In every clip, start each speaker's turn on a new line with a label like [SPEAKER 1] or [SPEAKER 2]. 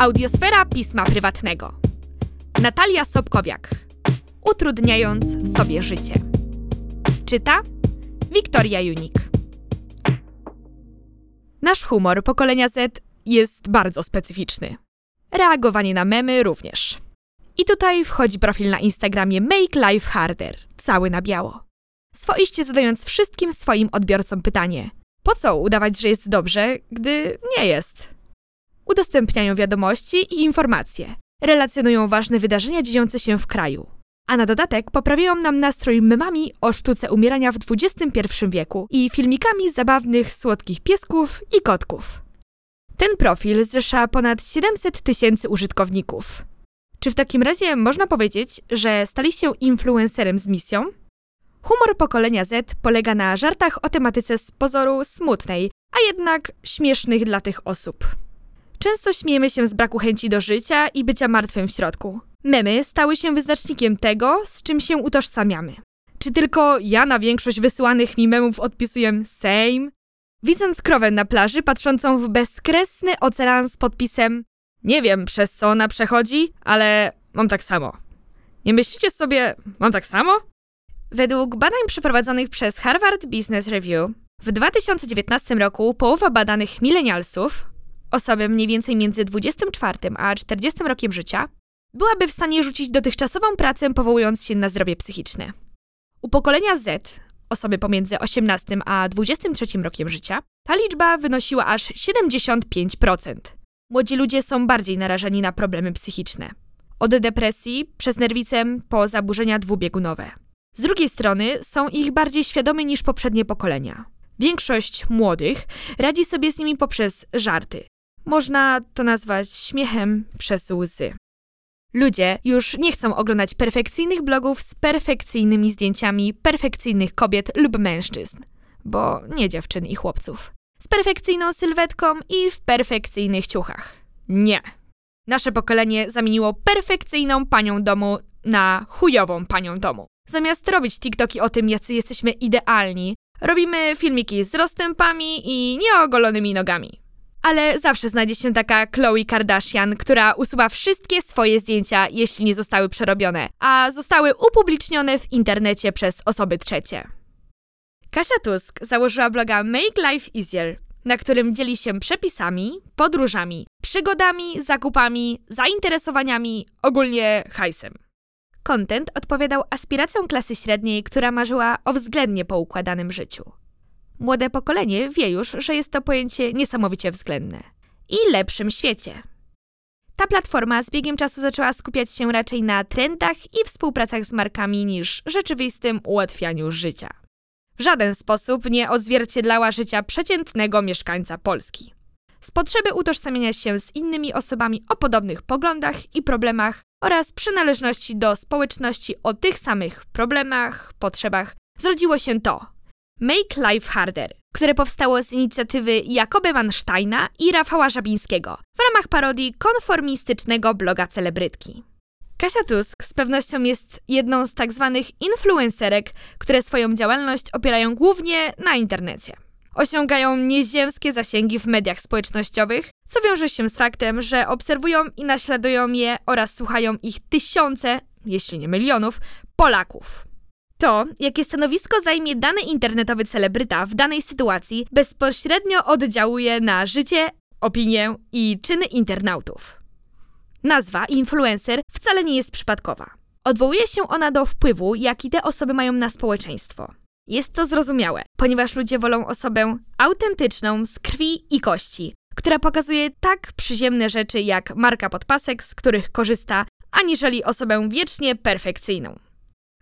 [SPEAKER 1] Audiosfera pisma prywatnego. Natalia Sobkowiak. Utrudniając sobie życie. Czyta Wiktoria Junik. Nasz humor pokolenia Z jest bardzo specyficzny. Reagowanie na memy również. I tutaj wchodzi profil na Instagramie Make Life Harder, cały na biało. Swoiście zadając wszystkim swoim odbiorcom pytanie: po co udawać, że jest dobrze, gdy nie jest? Udostępniają wiadomości i informacje, relacjonują ważne wydarzenia dziejące się w kraju. A na dodatek poprawiają nam nastrój memami o sztuce umierania w XXI wieku i filmikami zabawnych, słodkich piesków i kotków. Ten profil zrzesza ponad 700 tysięcy użytkowników. Czy w takim razie można powiedzieć, że stali się influencerem z misją? Humor pokolenia Z polega na żartach o tematyce z pozoru smutnej, a jednak śmiesznych dla tych osób. Często śmiejemy się z braku chęci do życia i bycia martwym w środku. Memy stały się wyznacznikiem tego, z czym się utożsamiamy. Czy tylko ja na większość wysyłanych mi memów odpisuję same? Widząc krowę na plaży patrzącą w bezkresny ocean z podpisem Nie wiem przez co ona przechodzi, ale mam tak samo. Nie myślicie sobie, mam tak samo? Według badań przeprowadzonych przez Harvard Business Review, w 2019 roku połowa badanych milenialsów, osoby mniej więcej między 24 a 40 rokiem życia, byłaby w stanie rzucić dotychczasową pracę powołując się na zdrowie psychiczne. U pokolenia Z, osoby pomiędzy 18 a 23 rokiem życia, ta liczba wynosiła aż 75%. Młodzi ludzie są bardziej narażeni na problemy psychiczne. Od depresji przez nerwicę po zaburzenia dwubiegunowe. Z drugiej strony są ich bardziej świadomi niż poprzednie pokolenia. Większość młodych radzi sobie z nimi poprzez żarty. Można to nazwać śmiechem przez łzy. Ludzie już nie chcą oglądać perfekcyjnych blogów z perfekcyjnymi zdjęciami perfekcyjnych kobiet lub mężczyzn, bo nie dziewczyn i chłopców. Z perfekcyjną sylwetką i w perfekcyjnych ciuchach. Nie. Nasze pokolenie zamieniło perfekcyjną panią domu na chujową panią domu. Zamiast robić TikToki o tym, jacy jesteśmy idealni, robimy filmiki z rozstępami i nieogolonymi nogami. Ale zawsze znajdzie się taka Chloe Kardashian, która usuwa wszystkie swoje zdjęcia, jeśli nie zostały przerobione, a zostały upublicznione w internecie przez osoby trzecie. Kasia Tusk założyła bloga Make Life Easier, na którym dzieli się przepisami, podróżami, przygodami, zakupami, zainteresowaniami, ogólnie hajsem. Content odpowiadał aspiracjom klasy średniej, która marzyła o względnie poukładanym życiu. Młode pokolenie wie już, że jest to pojęcie niesamowicie względne. I lepszym świecie. Ta platforma z biegiem czasu zaczęła skupiać się raczej na trendach i współpracach z markami niż rzeczywistym ułatwianiu życia. W żaden sposób nie odzwierciedlała życia przeciętnego mieszkańca Polski. Z potrzeby utożsamiania się z innymi osobami o podobnych poglądach i problemach oraz przynależności do społeczności o tych samych problemach, potrzebach, zrodziło się to Make Life Harder, które powstało z inicjatywy Jakoby Mansteina i Rafała Żabińskiego w ramach parodii konformistycznego bloga celebrytki. Kasia Tusk z pewnością jest jedną z tak zwanych influencerek, które swoją działalność opierają głównie na internecie. Osiągają nieziemskie zasięgi w mediach społecznościowych, co wiąże się z faktem, że obserwują i naśladują je oraz słuchają ich tysiące, jeśli nie milionów, Polaków. To, jakie stanowisko zajmie dany internetowy celebryta w danej sytuacji, bezpośrednio oddziałuje na życie, opinię i czyny internautów. Nazwa influencer wcale nie jest przypadkowa. Odwołuje się ona do wpływu, jaki te osoby mają na społeczeństwo. Jest to zrozumiałe, ponieważ ludzie wolą osobę autentyczną, z krwi i kości, która pokazuje tak przyziemne rzeczy jak marka podpasek, z których korzysta, aniżeli osobę wiecznie perfekcyjną.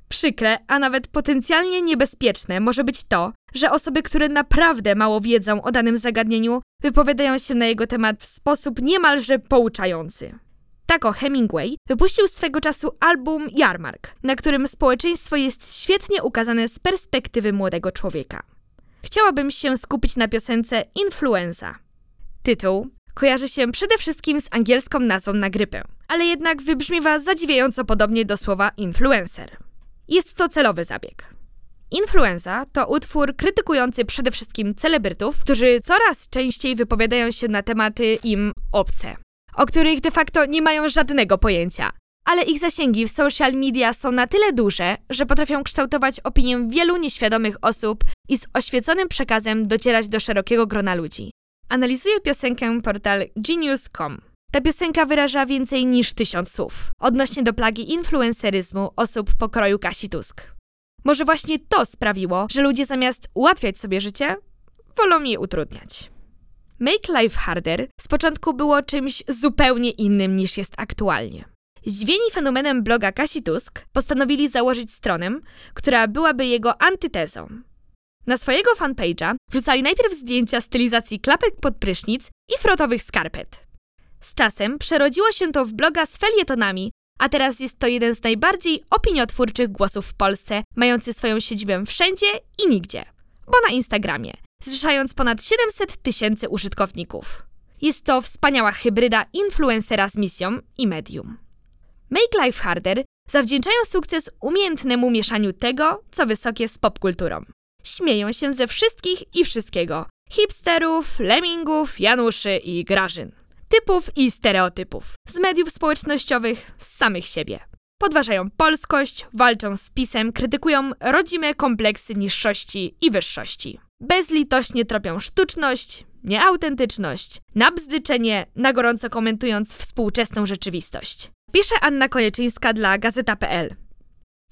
[SPEAKER 1] Przykre, a nawet potencjalnie niebezpieczne może być to, że osoby, które naprawdę mało wiedzą o danym zagadnieniu, wypowiadają się na jego temat w sposób niemalże pouczający. Tako Hemingway wypuścił swego czasu album Jarmark, na którym społeczeństwo jest świetnie ukazane z perspektywy młodego człowieka. Chciałabym się skupić na piosence Influenza. Tytuł kojarzy się przede wszystkim z angielską nazwą na grypę, ale jednak wybrzmiewa zadziwiająco podobnie do słowa influencer. Jest to celowy zabieg. Influenza to utwór krytykujący przede wszystkim celebrytów, którzy coraz częściej wypowiadają się na tematy im obce o których de facto nie mają żadnego pojęcia. Ale ich zasięgi w social media są na tyle duże, że potrafią kształtować opinię wielu nieświadomych osób i z oświeconym przekazem docierać do szerokiego grona ludzi. Analizuje piosenkę portal Genius.com. Ta piosenka wyraża więcej niż tysiąc słów odnośnie do plagi influenceryzmu osób pokroju Kasi Tusk. Może właśnie to sprawiło, że ludzie zamiast ułatwiać sobie życie, wolą je utrudniać. Make Life Harder z początku było czymś zupełnie innym niż jest aktualnie. Zdziwieni fenomenem bloga Kasi Tusk postanowili założyć stronę, która byłaby jego antytezą. Na swojego fanpage'a wrzucali najpierw zdjęcia stylizacji klapek pod prysznic i frotowych skarpet. Z czasem przerodziło się to w bloga z felietonami, a teraz jest to jeden z najbardziej opiniotwórczych głosów w Polsce, mający swoją siedzibę wszędzie i nigdzie, bo na Instagramie, zrzeszając ponad 700 tysięcy użytkowników. Jest to wspaniała hybryda influencera z misją i medium. Make Life Harder zawdzięczają sukces umiejętnemu mieszaniu tego, co wysokie z popkulturą. Śmieją się ze wszystkich i wszystkiego. Hipsterów, lemmingów, Januszy i Grażyn. Typów i stereotypów. Z mediów społecznościowych, z samych siebie. Podważają polskość, walczą z pisem, krytykują rodzime kompleksy niższości i wyższości. Bezlitośnie tropią sztuczność, nieautentyczność, nabzdyczenie, na gorąco komentując współczesną rzeczywistość. Pisze Anna Konieczyńska dla Gazeta.pl.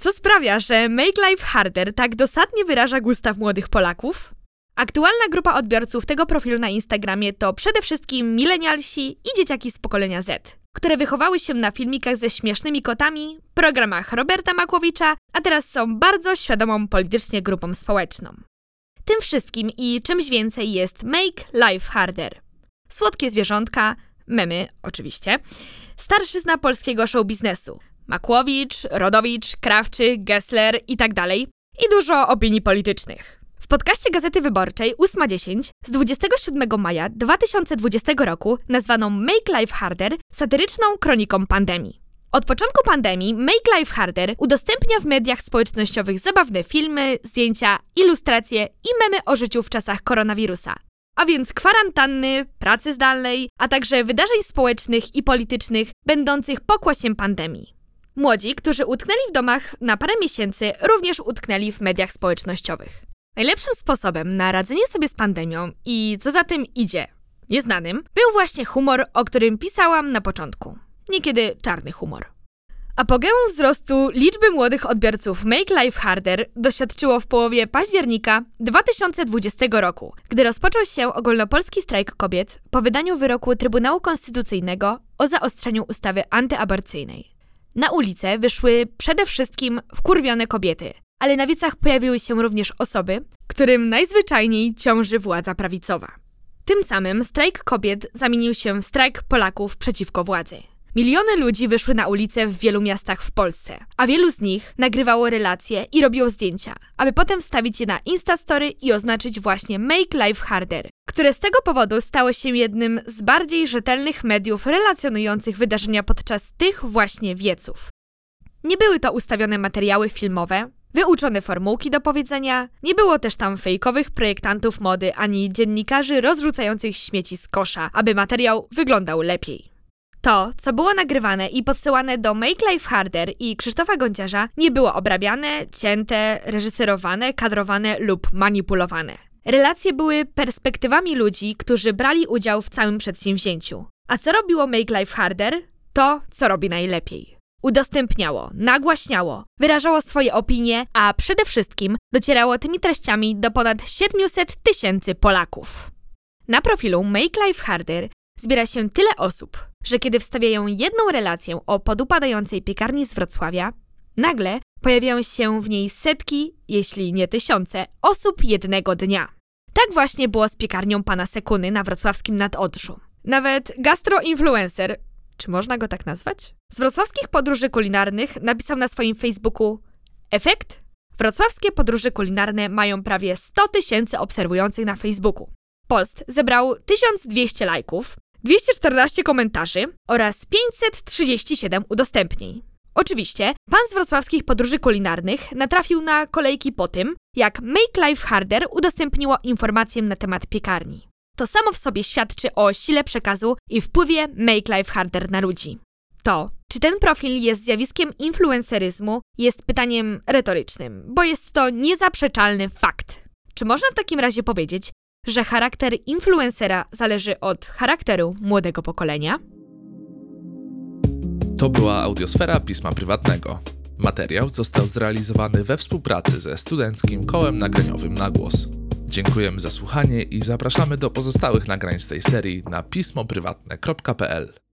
[SPEAKER 1] Co sprawia, że Make Life Harder tak dosadnie wyraża gustaw młodych Polaków? Aktualna grupa odbiorców tego profilu na Instagramie to przede wszystkim milenialsi i dzieciaki z pokolenia Z, które wychowały się na filmikach ze śmiesznymi kotami, programach Roberta Makłowicza, a teraz są bardzo świadomą politycznie grupą społeczną. Tym wszystkim i czymś więcej jest Make Life Harder. Słodkie zwierzątka, memy oczywiście, starszyzna polskiego show biznesu. Makłowicz, Rodowicz, Krawczyk, Gessler tak dalej. I dużo opinii politycznych. W podcaście Gazety Wyborczej 8.10 z 27 maja 2020 roku nazwano Make Life Harder satyryczną kroniką pandemii. Od początku pandemii Make Life Harder udostępnia w mediach społecznościowych zabawne filmy, zdjęcia, ilustracje i memy o życiu w czasach koronawirusa. A więc kwarantanny, pracy zdalnej, a także wydarzeń społecznych i politycznych będących pokłosiem pandemii. Młodzi, którzy utknęli w domach na parę miesięcy, również utknęli w mediach społecznościowych. Najlepszym sposobem na radzenie sobie z pandemią i co za tym idzie, nieznanym, był właśnie humor, o którym pisałam na początku. Niekiedy czarny humor. Apogeum wzrostu liczby młodych odbiorców Make Life Harder doświadczyło w połowie października 2020 roku, gdy rozpoczął się ogólnopolski strajk kobiet po wydaniu wyroku Trybunału Konstytucyjnego o zaostrzeniu ustawy antyaborcyjnej. Na ulicę wyszły przede wszystkim wkurwione kobiety, ale na wiecach pojawiły się również osoby, którym najzwyczajniej ciąży władza prawicowa. Tym samym strajk kobiet zamienił się w strajk Polaków przeciwko władzy. Miliony ludzi wyszły na ulice w wielu miastach w Polsce, a wielu z nich nagrywało relacje i robiło zdjęcia, aby potem wstawić je na Instastory i oznaczyć właśnie Make Life Harder, które z tego powodu stało się jednym z bardziej rzetelnych mediów relacjonujących wydarzenia podczas tych właśnie wieców. Nie były to ustawione materiały filmowe, wyuczone formułki do powiedzenia, nie było też tam fejkowych projektantów mody ani dziennikarzy rozrzucających śmieci z kosza, aby materiał wyglądał lepiej. To, co było nagrywane i podsyłane do Make Life Harder i Krzysztofa Gąciarza, nie było obrabiane, cięte, reżyserowane, kadrowane lub manipulowane. Relacje były perspektywami ludzi, którzy brali udział w całym przedsięwzięciu. A co robiło Make Life Harder? To, co robi najlepiej. Udostępniało, nagłaśniało, wyrażało swoje opinie, a przede wszystkim docierało tymi treściami do ponad 700 tysięcy Polaków. Na profilu Make Life Harder zbiera się tyle osób, że kiedy wstawiają jedną relację o podupadającej piekarni z Wrocławia, nagle pojawiają się w niej setki, jeśli nie tysiące, osób jednego dnia. Tak właśnie było z piekarnią pana Sekuny na wrocławskim Nadodrzu. Nawet gastroinfluencer, czy można go tak nazwać? Z wrocławskich podróży kulinarnych napisał na swoim Facebooku Efekt? Wrocławskie podróże kulinarne mają prawie 100 tysięcy obserwujących na Facebooku. Post zebrał 1200 lajków, 214 komentarzy oraz 537 udostępnień. Oczywiście, pan z wrocławskich podróży kulinarnych natrafił na kolejki po tym, jak Make Life Harder udostępniło informację na temat piekarni. To samo w sobie świadczy o sile przekazu i wpływie Make Life Harder na ludzi. To, czy ten profil jest zjawiskiem influenceryzmu, jest pytaniem retorycznym, bo jest to niezaprzeczalny fakt. Czy można w takim razie powiedzieć, że charakter influencera zależy od charakteru młodego pokolenia?
[SPEAKER 2] To była audiosfera pisma prywatnego. Materiał został zrealizowany we współpracy ze Studenckim Kołem Nagraniowym na głos. Dziękujemy za słuchanie i zapraszamy do pozostałych nagrań z tej serii na pismoprywatne.pl.